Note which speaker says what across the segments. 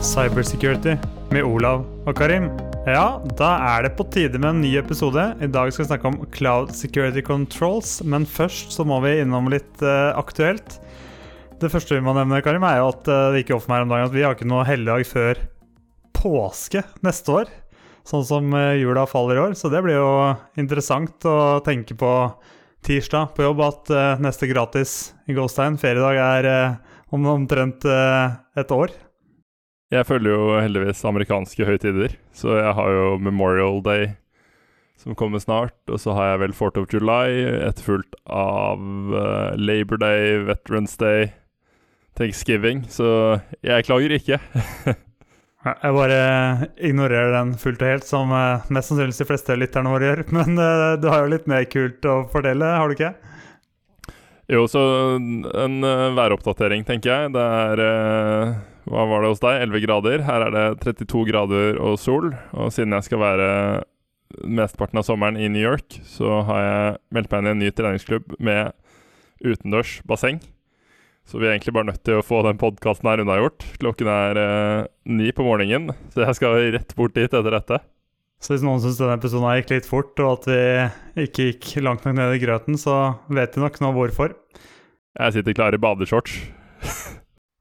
Speaker 1: Cybersecurity med Olav og Karim. Ja, da er det på tide med en ny episode. I dag skal vi snakke om Cloud Security Controls, men først så må vi innom litt uh, aktuelt. Det første vi må nevne, Karim, er jo at uh, det gikk opp for meg om dagen at vi har ikke noe helligdag før påske neste år. Sånn som uh, jula faller i år, så det blir jo interessant å tenke på tirsdag på jobb at neste gratis i Gåstein feriedag er om omtrent et år.
Speaker 2: Jeg følger jo heldigvis amerikanske høytider, så jeg har jo Memorial Day som kommer snart, og så har jeg vel 4th of July, etterfulgt av uh, Labor Day, Veterans Day, Thanksgiving, så jeg klager ikke.
Speaker 1: jeg bare ignorerer den fullt og helt, som uh, mest sannsynligvis de fleste lytterne våre gjør. Men uh, du har jo litt mer kult å fordele, har du ikke?
Speaker 2: Jo, så en væroppdatering, tenker jeg. Det er hva var det hos deg? 11 grader. Her er det 32 grader og sol. Og siden jeg skal være mesteparten av sommeren i New York, så har jeg meldt meg inn i en ny treningsklubb med utendørs basseng. Så vi er egentlig bare nødt til å få den podkasten her unnagjort. Klokken er eh, ni på morgenen, så jeg skal rett bort dit etter dette.
Speaker 1: Så hvis noen syns denne episoden gikk litt fort, og at vi ikke gikk langt nok ned i grøten, så vet de nok nå hvorfor.
Speaker 2: Jeg sitter klar i badeshorts.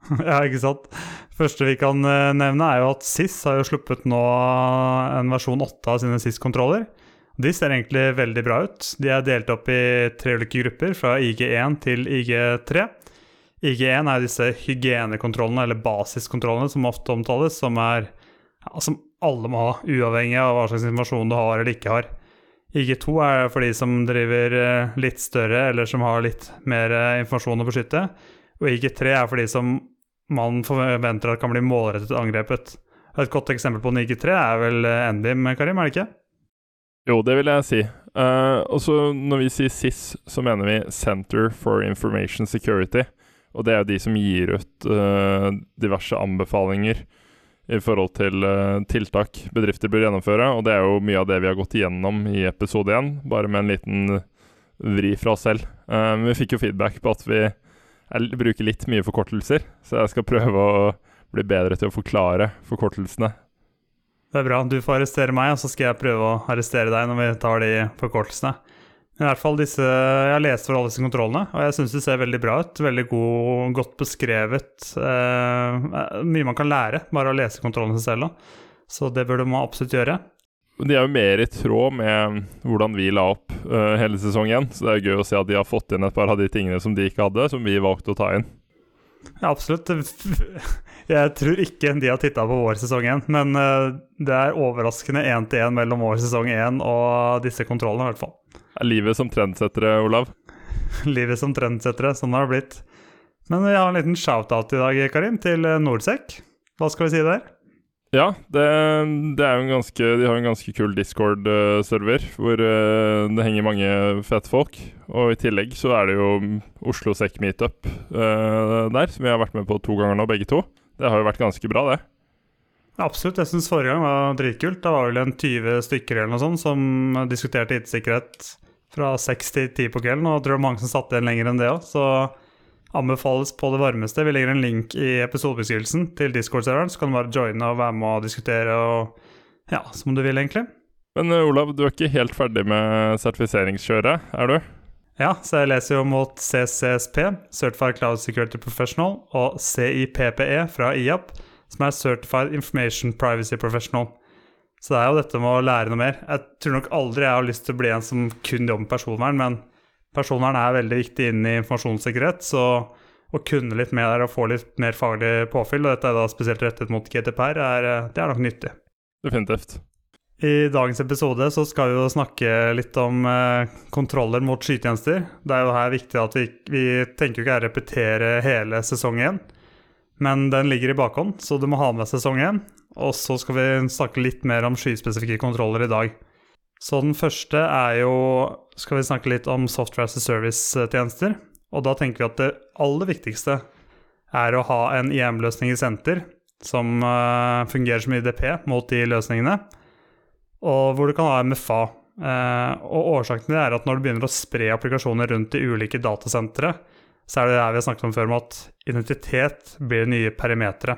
Speaker 1: ja, ikke sant. Første vi kan eh, nevne, er jo at SIS har jo sluppet nå en versjon 8 av sine SIS-kontroller. De ser egentlig veldig bra ut. De er delt opp i tre ulike grupper, fra IG1 til IG3. IG1 er disse hygienekontrollene, eller basiskontrollene, som ofte omtales, som er ja, som alle må ha, uavhengig av hva slags informasjon du har eller ikke har. IG2 er for de som driver eh, litt større, eller som har litt mer eh, informasjon å beskytte. Og IG3 er for de som man forventer at kan bli målrettet angrepet. Et godt eksempel på en IG3 er vel NBIM, Karim, er det ikke?
Speaker 2: Jo, det vil jeg si. Uh, og så Når vi sier SIS, så mener vi Center for Information Security. Og det er jo de som gir ut uh, diverse anbefalinger i forhold til uh, tiltak bedrifter bør gjennomføre. Og det er jo mye av det vi har gått igjennom i episode 1, bare med en liten vri fra oss selv. vi fikk jo feedback på at vi jeg bruker litt mye forkortelser, så jeg skal prøve å bli bedre til å forklare forkortelsene.
Speaker 1: Det er bra. Du får arrestere meg, og så skal jeg prøve å arrestere deg når vi tar de forkortelsene. I hvert fall disse, Jeg har lest for alle disse kontrollene, og jeg syns de ser veldig bra ut. Veldig god, godt beskrevet. Eh, mye man kan lære bare å lese kontrollene selv. Så det burde man absolutt gjøre
Speaker 2: de er jo mer i tråd med hvordan vi la opp uh, hele sesongen. Så det er gøy å se at de har fått inn et par av de tingene som de ikke hadde, som vi valgte å ta inn.
Speaker 1: Ja, absolutt. Jeg tror ikke de har titta på vår sesong én, men uh, det er overraskende én til én mellom vår sesong én og disse kontrollene, i hvert fall.
Speaker 2: Er livet som trendsettere, Olav?
Speaker 1: livet som trendsettere, sånn har det blitt. Men vi har en liten shout-out i dag, Karim, til eh, Nordsec. Hva skal vi si der?
Speaker 2: Ja, det, det, ganske De har en ganske kul Discord-server hvor uh, det henger mange fete folk. Og i tillegg så er det jo Oslo Sec Meetup uh, der, som vi har vært med på to ganger nå, begge to. Det har jo vært ganske bra, det.
Speaker 1: Absolutt. Jeg syns forrige gang var dritkult. Det var vel en 20 stykker eller noe sånt som diskuterte IT-sikkerhet fra 6 til 10 på kvelden. Og jeg tror det var mange som satt igjen lenger enn det òg, så anbefales på det varmeste. Vi legger en link i episodebeskrivelsen til Discord-serveren, så kan du bare joine og være med og diskutere og ja, som du vil, egentlig.
Speaker 2: Men uh, Olav, du er ikke helt ferdig med sertifiseringskjøret, er du?
Speaker 1: Ja, så jeg leser jo mot CCSP, Certified Cloud Security Professional, og CIPPE fra IAP, som er Certified Information Privacy Professional. Så det er jo dette med å lære noe mer. Jeg tror nok aldri jeg har lyst til å bli en som kun jobber med personvern, men personvern er veldig viktig inn i informasjonssikkerhet. Så å kunne litt mer der og få litt mer faglig påfyll, og dette er da spesielt rettet mot GTPR, er, eh, det er nok nyttig.
Speaker 2: Definitivt.
Speaker 1: I dagens episode så skal vi jo snakke litt om eh, kontroller mot skytjenester. Det er jo her viktig at vi, vi tenker jo ikke å repetere hele sesong én, men den ligger i bakhånd, så du må ha med sesong én. Og så skal vi snakke litt mer om skyspesifikke kontroller i dag. Så den første er jo Skal vi snakke litt om software as a service-tjenester. Og da tenker vi at det aller viktigste er å ha en IM-løsning i senter som uh, fungerer som IDP mot de løsningene, og hvor du kan ha MFA. Uh, eh, og årsaken til det er at når du begynner å spre applikasjoner rundt de ulike datasentre, så er det det vi har snakket om før, med at identitet blir nye perimetere.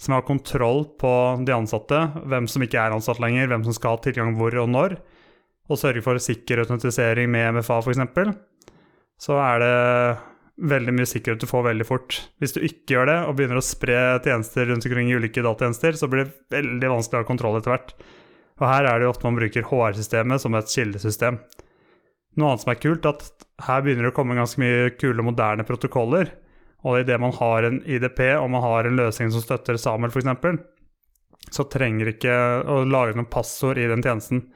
Speaker 1: Som har kontroll på de ansatte, hvem som ikke er ansatt lenger, hvem som skal ha tilgang hvor og når, og sørge for sikker autentisering med MFA f.eks., så er det veldig mye sikkerhet du får veldig fort. Hvis du ikke gjør det, og begynner å spre tjenester rundt omkring i ulike datatjenester, så blir det veldig vanskelig å ha kontroll etter hvert. Og her er det jo ofte man bruker HR-systemet som et kildesystem. Noe annet som er kult, er at her begynner det å komme ganske mye kule, moderne protokoller. Og idet man har en IDP, og man har en løsning som støtter Samuel f.eks., så trenger ikke å lage noen passord i den tjenesten.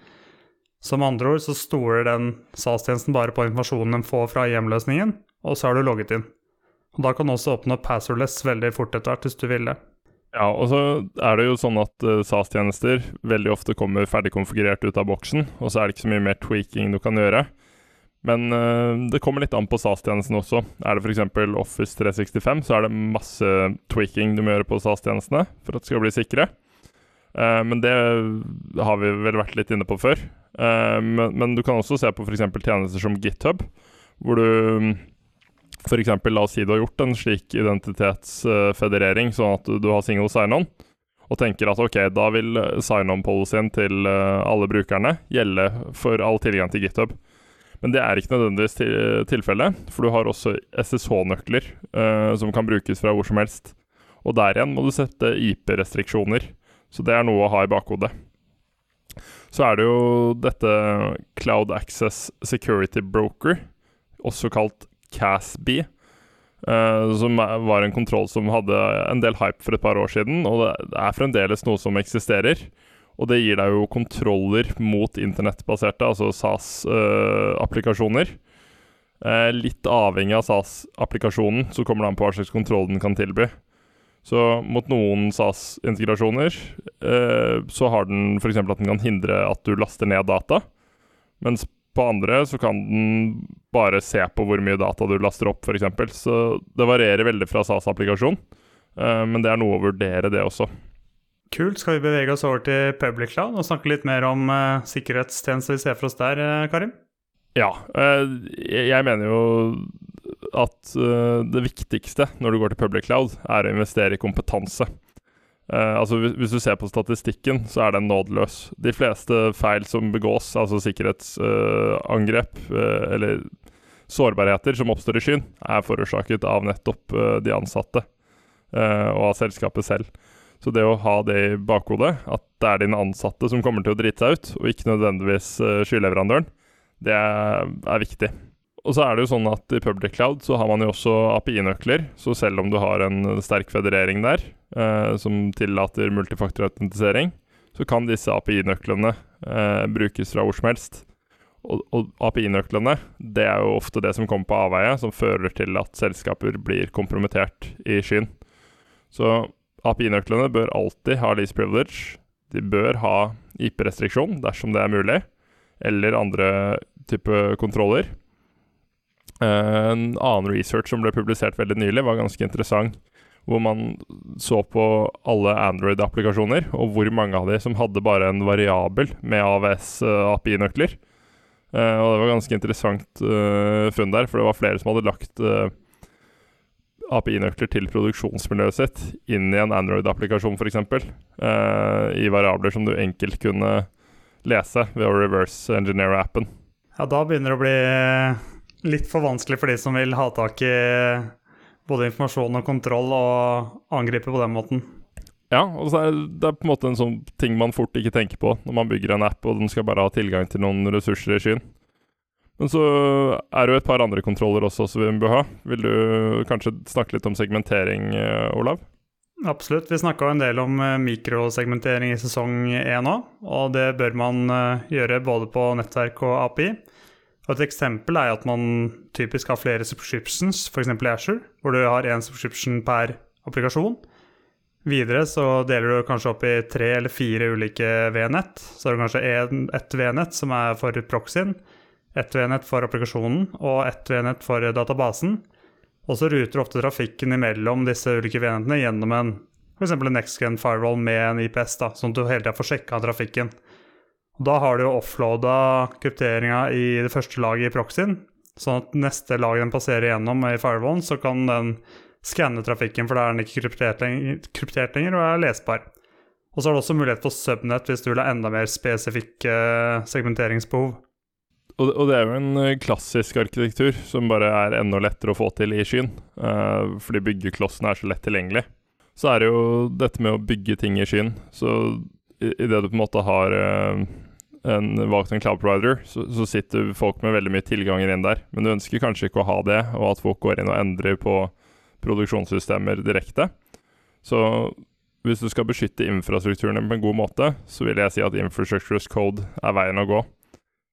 Speaker 1: Som andre ord så stoler den SAS-tjenesten bare på informasjonen den får fra IM-løsningen, og så har du logget inn. Og Da kan du også oppnå passordless veldig fort etter hvert, hvis du vil det.
Speaker 2: Ja, og så er det jo sånn at uh, SAS-tjenester veldig ofte kommer ferdig konfigurert ut av boksen, og så er det ikke så mye mer tweaking du kan gjøre. Men uh, det kommer litt an på SAS-tjenesten også. Er det f.eks. Office 365, så er det masse tweaking du må gjøre på SAS-tjenestene for at de skal bli sikre. Uh, men det har vi vel vært litt inne på før. Men, men, du kan også se på f.eks. tjenester som GitHub, hvor du F.eks. la oss si du har gjort en slik identitetsfederering, sånn at du har single sign-on, og tenker at ok, da vil sign-on-policyen til eh, alle brukerne gjelde for all tilgang til GitHub. Men det er ikke nødvendigvis til, tilfellet, for du har også SSH-nøkler uh, som kan brukes fra hvor som helst. Og der igjen må du sette IP-restriksjoner, så det er noe å ha i bakhodet. Så er det jo dette Cloud Access Security Broker, også kalt CASB, Uh, som var en kontroll som hadde en del hype for et par år siden, og det er fremdeles noe som eksisterer. Og det gir deg jo kontroller mot internettbaserte, altså SAS-applikasjoner. Uh, uh, litt avhengig av SAS-applikasjonen, så kommer det an på hva slags kontroll den kan tilby. Så mot noen SAS-integrasjoner så har den f.eks. at den kan hindre at du laster ned data. Mens på andre så kan den bare se på hvor mye data du laster opp, f.eks. Så det varierer veldig fra SAS-applikasjon, Eh, men det er noe å vurdere, det også.
Speaker 1: Kult. Skal vi bevege oss over til Public Cloud og snakke litt mer om uh, sikkerhetstjenester vi ser for oss der, uh, Karim?
Speaker 2: Ja. jeg mener jo at det viktigste når du går til Public Cloud, er å investere i kompetanse. Altså hvis, du ser på statistikken, så er den nådeløs. De fleste feil som begås, altså sikkerhetsangrep eller sårbarheter som oppstår i skyen, er forårsaket av nettopp de ansatte og av selskapet selv. Så det å ha det i bakhodet, at det er dine ansatte som kommer til å drite seg ut, og ikke nødvendigvis skyleverandøren, det er, er viktig. Og så er det jo sånn at i Public Cloud så har man jo også API-nøkler, så selv om du har en sterk federering der, eh, som tillater multifaktorautentisering, så kan disse API-nøklene eh, brukes fra hvor som helst. Og, og API-nøklene det er jo ofte det som kommer på avveie, som fører til at selskaper blir kompromittert i skyen. Så API-nøklene bør alltid ha lease privilege. De bør ha IP-restriksjon dersom det er mulig, eller andre type kontroller. Eh, en annen research som ble publisert veldig nylig, var ganske interessant. Hvor man så på alle Android-applikasjoner, og hvor mange av de som hadde bare en variabel med AVS-API-nøkler. Uh, eh, og det var ganske interessant funn der, for det var flere som hadde lagt API-nøkler til produksjonsmiljøet sitt inn i en Android-applikasjon, f.eks. Uh, I variabler som du enkelt kunne lese ved å reverse engineer appen.
Speaker 1: Ja, da begynner det å bli litt for vanskelig for de som vil ha tak i både informasjon og kontroll, og angripe på den måten.
Speaker 2: Ja, og så er det er på en måte en sånn ting man fort ikke tenker på når man bygger en app og den skal bare ha tilgang til noen ressurser i skyen. Men så er det jo et par andre kontroller også som vi bør ha. Vil du kanskje snakke litt om segmentering, eh, Olav?
Speaker 1: Absolutt. Vi snakka en del om eh, mikrosegmentering i sesong 1 òg, og det bør man eh, gjøre både på nettverk og API. Og et eksempel er at man typisk har flere subscriptions, f.eks. Asher, hvor du har én subscription per applikasjon. Videre så deler du kanskje opp i tre eller fire ulike V-nett. Så har du kanskje ett V-nett som er for proxyen, ett V-nett for applikasjonen og ett V-nett for databasen. Og så ruter ofte trafikken imellom disse ulike V-nettene gjennom en f.eks. en NextGen firewall med en IPS, da, sånn at du hele tida får sjekka trafikken. Da har du jo offloada krypteringa i det første laget i proxyen, sånn at neste lag den passerer gjennom i firewallen, så kan den skanne trafikken, for da er den ikke kryptert lenger, kryptert lenger og er lesbar. Og så har du også mulighet for subnet hvis du vil ha enda mer spesifikke segmenteringsbehov.
Speaker 2: Og, og det er jo en eh, klassisk arkitektur som bare er enda lettere å få til i skyen, uh, fordi byggeklossene er så lett tilgjengelig. Så er det jo dette med å bygge ting i skyen. Så idet du på en måte har uh, en, valgt en cloud provider, så, så, sitter folk med veldig mye tilganger inn der. Men du ønsker kanskje ikke å ha det, og at folk går inn og endrer på produksjonssystemer direkte. Så hvis du skal beskytte infrastrukturen på en god måte, så vil jeg si at infrastructure as code er veien å gå.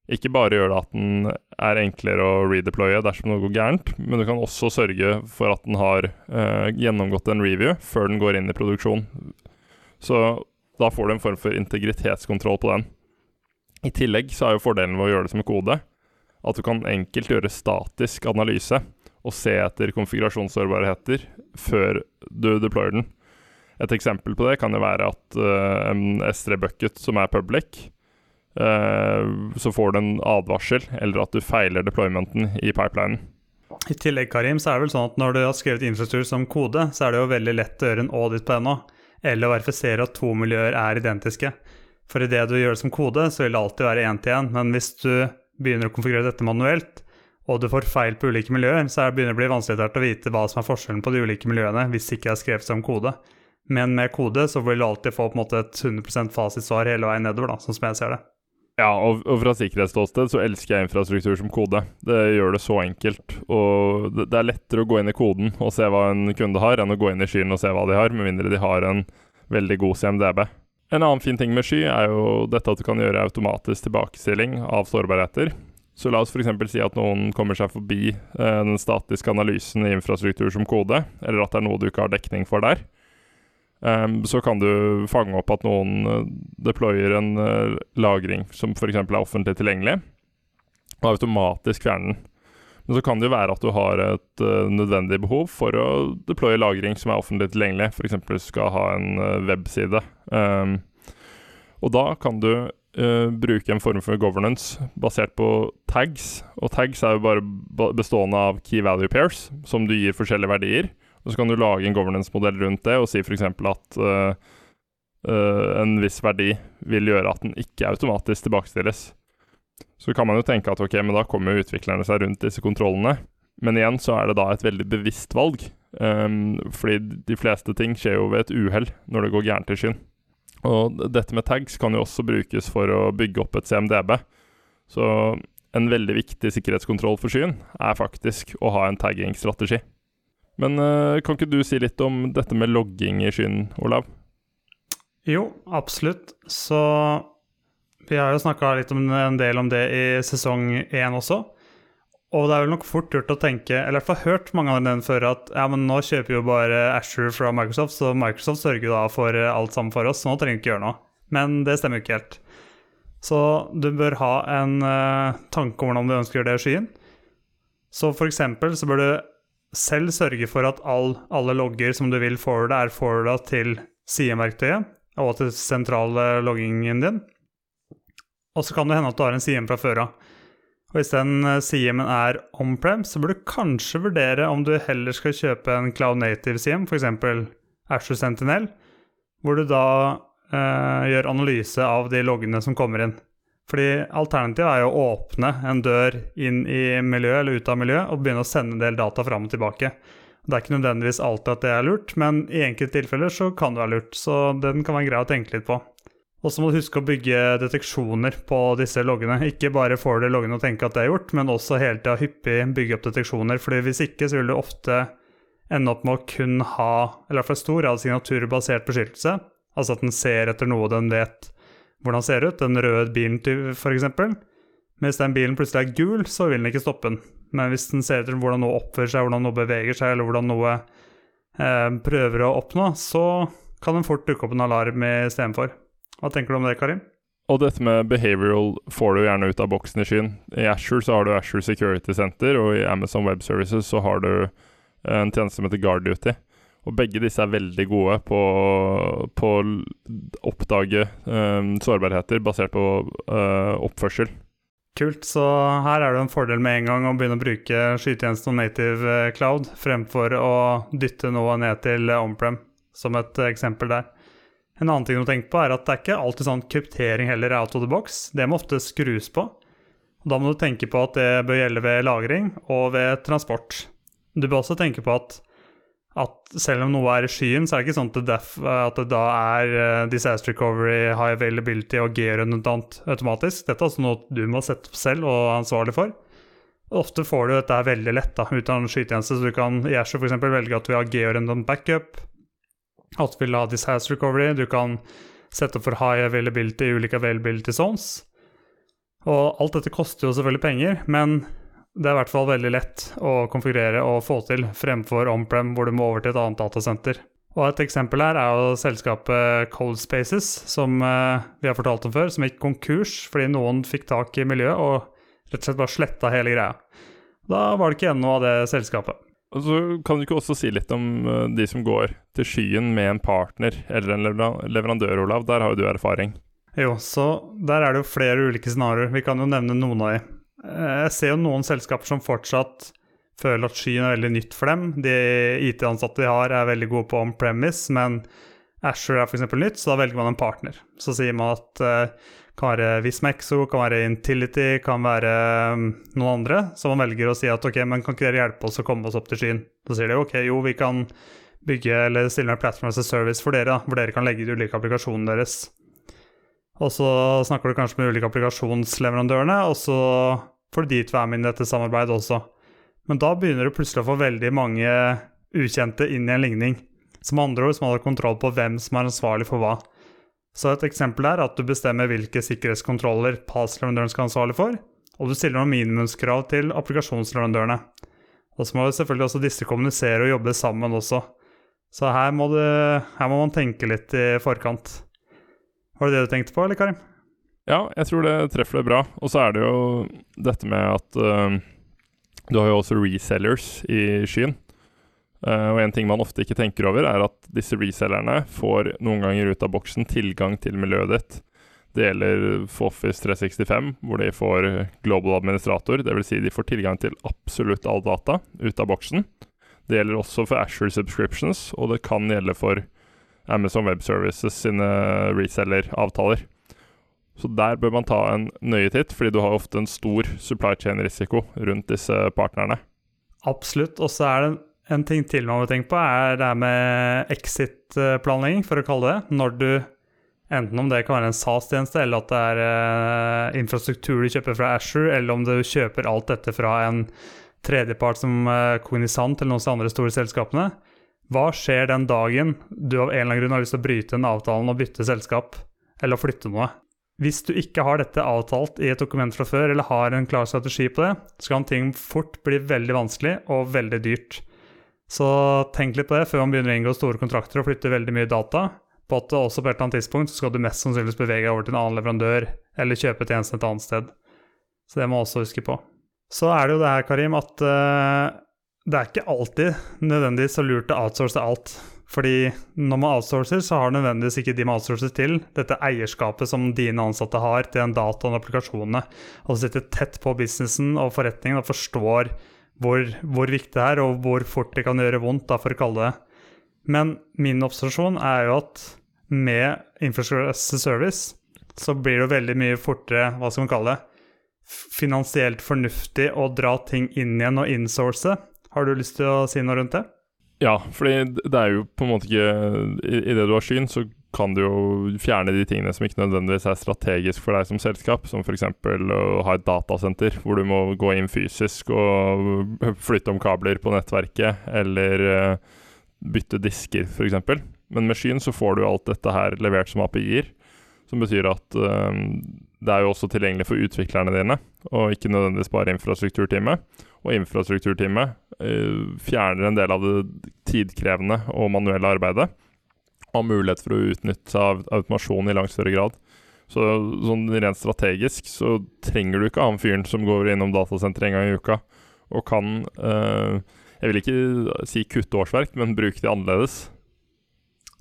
Speaker 2: Ikke bare gjør det at den er enklere å redeploye dersom noe går gærent, men du kan også sørge for at den har uh, gjennomgått en review før den går inn i produksjon. Så da får du en form for integritetskontroll på den. I tillegg så er jo fordelen ved å gjøre det som kode at du kan enkelt gjøre statisk analyse og se etter konfigurasjonssårbarheter før du deployer den. Et eksempel på det kan jo være at uh, en S3-bucket som er public, Eh, så får du en advarsel, eller at du feiler deploymenten i pipelinen.
Speaker 1: I tillegg Karim, så er det vel sånn at når du har skrevet infrastruktur som kode, så er det jo veldig lett å gjøre en audit på NO, eller å verifisere at to miljøer er identiske. For idet du gjør det som kode, så vil det alltid være én til én. Men hvis du begynner å konfigurere dette manuelt, og du får feil på ulike miljøer, så begynner det å bli vanskelig å vite hva som er forskjellen på de ulike miljøene, hvis det ikke er skrevet som kode. Men med kode så vil du alltid få på en måte et 100% fasitsvar hele veien nedover, da, sånn som jeg ser det.
Speaker 2: Ja, og, og fra sikkerhetsståsted så elsker jeg infrastruktur som kode. Det gjør det så enkelt. Og det, det, er lettere å gå inn i koden og se hva en kunde har, enn å gå inn i skyen og se hva de har, med mindre de har en veldig god CMDB. En annen fin ting med sky er jo dette at du kan gjøre automatisk tilbakestilling av sårbarheter. Så la oss f.eks. si at noen kommer seg forbi eh, den statiske analysen i infrastruktur som kode, eller at det er noe du ikke har dekning for der. Um, så kan du fange opp at noen uh, deployer en uh, lagring som f.eks. er offentlig tilgjengelig, og automatisk fjerne den. Men så kan det jo være at du har et uh, nødvendig behov for å deploye lagring som er offentlig tilgjengelig. F.eks. skal ha en webside. Um, og da kan du bruke en form for governance basert på tags. Og tags er jo bare bestående av key value pairs, som du gir forskjellige verdier. Og så kan du lage en governance-modell rundt det og si f.eks. at uh, uh, en viss verdi vil gjøre at den ikke automatisk tilbakestilles. Så kan man jo tenke at ok, men da kommer utviklerne seg rundt disse kontrollene. Men igjen så er det da et veldig bevisst valg. Um, fordi de fleste ting skjer jo ved et uhell når det går gærent i skyen. Og dette med tags kan jo også brukes for å bygge opp et CMDB. Så en veldig viktig sikkerhetskontroll for skyen er faktisk å ha en tagging-strategi. Men uh, kan ikke du si litt om dette med logging i skyen, Olav?
Speaker 1: Jo, absolutt. Så vi har jo snakka litt om en del om det i sesong én også. Og det er vel nok fort gjort å tenke, eller i hvert fall hørt mange av dem før, at ja, men nå kjøper jo bare Asher fra Microsoft, så Microsoft sørger da for alt sammen for oss, så nå trenger vi ikke gjøre noe. Men det stemmer jo ikke helt. Så du bør ha en uh, tanke om hvordan du ønsker å gjøre det i skyen. Så for eksempel så bør du selv sørge for at all, alle logger som du vil forwarde, er forwarda til sideverktøyet og til sentrale loggingen din. Og så kan det hende at du har en CM fra før av. Og Hvis den eh, CM-en er on-prem, så bør du kanskje vurdere om du heller skal kjøpe en Cloud Native CM, f.eks. Ashore Sentinel, hvor du da eh, gjør analyse av de loggene som kommer inn. Fordi alternativet er jo å åpne en dør inn i miljøet eller ut av miljøet og begynne å sende en del data fram og tilbake. Det er ikke nødvendigvis alltid at det er lurt, men i enkelte tilfeller så kan det være lurt. Så den kan være grei å tenke litt på. Og så må du huske å bygge deteksjoner på disse loggene. Ikke bare får du loggene og tenke at det er gjort, men også hele tida hyppig bygge opp deteksjoner. fordi hvis ikke så vil du ofte ende opp med å kun ha, eller i hvert fall stor grad signaturbasert beskyttelse. Altså at den ser etter noe den vet hvordan ser ut, den røde bilen f.eks. Hvis den bilen plutselig er gul, så vil den ikke stoppe den. Men hvis den ser etter hvordan noe oppfører seg, hvordan noe beveger seg, eller hvordan noe eh, prøver å oppnå, så kan den fort dukke opp en alarm istedenfor. Hva tenker du om det, Karim?
Speaker 2: Og dette med behavioral får du gjerne ut av boksen i skyen. I Asher så har du Asher Security Center, og i Amazon Web Services så har du en tjeneste som heter Guard Duty. Og begge disse er veldig gode på, å oppdage um, sårbarheter basert på uh, oppførsel.
Speaker 1: Kult. Så her er det en fordel med en gang å begynne å bruke skytjenesten og native eh, cloud fremfor å dytte noe ned til on-prem, som et eksempel der. En annen ting å tenke på er at det er ikke alltid sånn kryptering heller er out of the box. Det må ofte skrus på. Da må du tenke på at det bør gjelde ved lagring og ved transport. Du bør også tenke på at at selv om noe er i skyen, så er det ikke sånn at det, at det da er uh, disaster recovery, high availability og G-redundant automatisk. Dette er altså noe du må sette opp selv og er ansvarlig for. Ofte får du dette veldig lett da, ut av en skytjeneste, så du kan i Asher f.eks. velge at du vil ha G-redundant backup, at du vil ha disaster recovery, du kan sette opp for high availability i ulike availability zones. Og alt dette koster jo selvfølgelig penger, men det er i hvert fall veldig lett å konfigurere og få til, fremfor on-prem, hvor du må over til et annet datasenter. Og Et eksempel her er jo selskapet Cold Spaces, som eh, vi har fortalt om før, som gikk konkurs fordi noen fikk tak i miljøet og rett og slett bare sletta hele greia. Da var det ikke igjen noe av det selskapet.
Speaker 2: Og så Kan du ikke også si litt om eh, de som går til skyen med en partner eller en leverandør, Olav? Der har jo du erfaring.
Speaker 1: Jo, så der er det jo flere ulike scenarioer. Vi kan jo nevne noen av de. Eh, jeg ser jo noen selskaper som fortsatt føler at skyen er veldig nytt for dem. De IT-ansatte de har, er veldig gode på on-premise, men Asher er f.eks. nytt, så da velger man en partner. Så sier man at det uh, kan være Vismexo, kan være Intility, kan være um, noen andre. Så man velger å si at ok, men kan ikke dere hjelpe oss å komme oss opp til skyen? Så sier de ok, jo, vi kan bygge eller stille en platform as a service for dere, da, hvor dere kan legge ut ulike applikasjonene deres. Og så snakker du kanskje med ulike applikasjonsleverandørene, og så du de å være med i dette samarbeidet også. Men da begynner du plutselig å få veldig mange ukjente inn i en ligning. Som andre ord som har kontroll på hvem som er ansvarlig for hva. Så et eksempel er at du bestemmer hvilke sikkerhetskontroller passleverandøren skal ha ansvarlig for, og du stiller noen minimumskrav til applikasjonsleverandørene. Og så må jo selvfølgelig også disse kommunisere og jobbe sammen også. Så her må, du, her må man tenke litt i forkant. Var det det du tenkte på, eller Karim?
Speaker 2: Ja, jeg tror det treffer det bra. Og så er det jo dette med at uh, du har jo også resellers i skyen. Uh, og en ting man ofte ikke tenker over, er at disse resellerne får noen ganger ut av boksen tilgang til miljøet ditt. Det gjelder for Office 365, hvor de får global administrator. Dvs. Si de får tilgang til absolutt all data ut av boksen. Det gjelder også for Asher subscriptions, og det kan gjelde for Amazon Web Services sine reseller-avtaler. Så der bør man ta en nøye titt, fordi du har ofte en stor supply chain-risiko rundt disse partnerne.
Speaker 1: Absolutt. Og så er det en ting til man må tenke på, er det her med exit-planlegging, for å kalle det. Når du Enten om det kan være en SAS-tjeneste, eller at det er uh, infrastruktur du kjøper fra Asher, eller om du kjøper alt dette fra en tredjepart som uh, Cognizant eller noen av de andre store selskapene. Hva skjer den dagen du av en eller annen grunn har lyst til å bryte den avtalen og bytte selskap, eller flytte noe? Hvis du ikke har dette avtalt i et dokument fra før, eller har en klar strategi på det, så kan ting fort bli veldig vanskelig og veldig dyrt. Så tenk litt på det før man begynner å inngå store kontrakter og flytte veldig mye data. På at også på et eller annet tidspunkt så skal du mest sannsynligvis bevege deg over til en annen leverandør, eller kjøpe tjenesten et annet sted. Så det må man også huske på. Så er det jo det her, Karim, at uh, det er ikke alltid nødvendigvis så lurt å outsource alt. Fordi når man outsourcer, så har nødvendigvis ikke de man outsourcer til, dette eierskapet som dine ansatte har til den dataen og applikasjonene, og sitter tett på businessen og forretningen og forstår hvor, hvor, viktig det er, og hvor fort det kan gjøre vondt, da, for å kalle det Men min observasjon er jo at med Infrastructure Service så blir det veldig mye fortere, hva skal man kalle det, finansielt fornuftig å dra ting inn igjen og insource har du lyst til å si noe rundt det?
Speaker 2: Ja, fordi det er jo på en måte ikke I, det du har syn, så kan du jo fjerne de tingene som ikke nødvendigvis er strategisk for deg som selskap, som f.eks. å ha et datasenter hvor du må gå inn fysisk og flytte om kabler på nettverket, eller uh, bytte disker, f.eks. Men med syn så får du alt dette her levert som API-er, som betyr at uh, det er jo også tilgjengelig for utviklerne dine, og ikke nødvendigvis bare infrastrukturteamet. Og infrastrukturteamet uh, fjerner en del av det tidkrevende og manuelle arbeidet. Og har mulighet for å utnytte automasjon i langt større grad. Så sånn rent strategisk så trenger du ikke ha han fyren som går innom datasenteret en gang i uka og kan uh, Jeg vil ikke si kutte årsverk, men bruke de annerledes.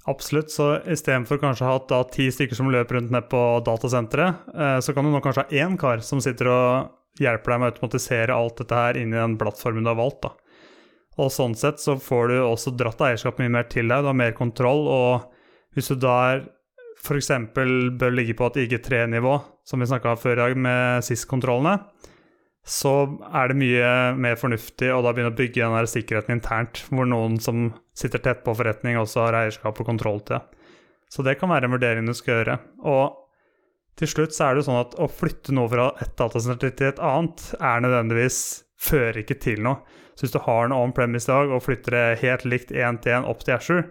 Speaker 1: Absolutt. Så istedenfor kanskje å ha da ti stykker som løper rundt ned på datasenteret, eh, så kan du nå kanskje ha én kar som sitter og hjelper deg med å automatisere alt dette her inni den plattformen du har valgt. da. Og sånn sett så får du også dratt eierskap mye mer til deg, du har mer kontroll. Og hvis du da f.eks. bør ligge på et IG3-nivå, som vi snakka før i dag med SIS-kontrollene, så er det mye mer fornuftig å da begynne å bygge den der sikkerheten internt, hvor noen som sitter tett på forretning, også har eierskap og kontroll til det. Så det kan være en vurdering du skal gjøre. Og til slutt så er det jo sånn at å flytte noe fra et datasenter til et annet er nødvendigvis fører ikke til noe. Så hvis du har en on-premise dag og flytter det helt likt én til én opp til Asher,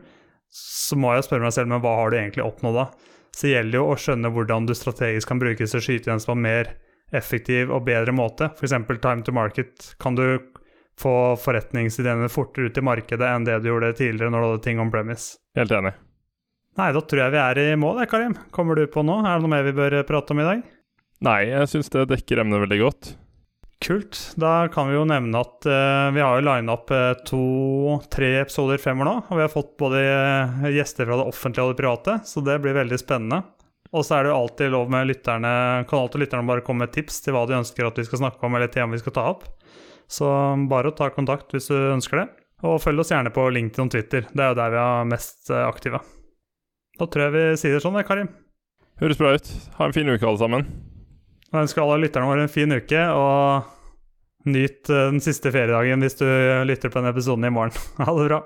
Speaker 1: så må jeg spørre meg selv men hva har du egentlig oppnådd da? Så det gjelder jo å skjønne hvordan du strategisk kan brukes til skytjenester på en mer effektiv og bedre måte. F.eks. time to market. Kan du få forretningsideene fortere ut i markedet enn det du gjorde tidligere når du hadde ting on premise?
Speaker 2: Helt enig.
Speaker 1: Nei, da tror jeg vi er i mål, Karim. Kommer du på nå? Er det noe mer vi bør prate om i dag?
Speaker 2: Nei, jeg syns det dekker emnet veldig godt.
Speaker 1: Kult. Da kan vi jo nevne at uh, vi har jo lina opp uh, to-tre episoder fremover nå. Og vi har fått både gjester fra det offentlige og det private, så det blir veldig spennende. Og så er det jo alltid lov med lytterne Kan alltid lytterne bare komme med tips til hva de ønsker at vi skal snakke om, eller tema vi skal ta opp. Så bare å ta kontakt hvis du ønsker det. Og følg oss gjerne på LinkedIn og Twitter. Det er jo der vi er mest aktive. Da tror jeg vi sier det sånn, Karim.
Speaker 2: Høres bra ut. Ha en fin uke, alle sammen.
Speaker 1: Jeg ønsker alle lytterne våre en fin uke, og nyt den siste feriedagen hvis du lytter på denne episoden i morgen. Ha det bra.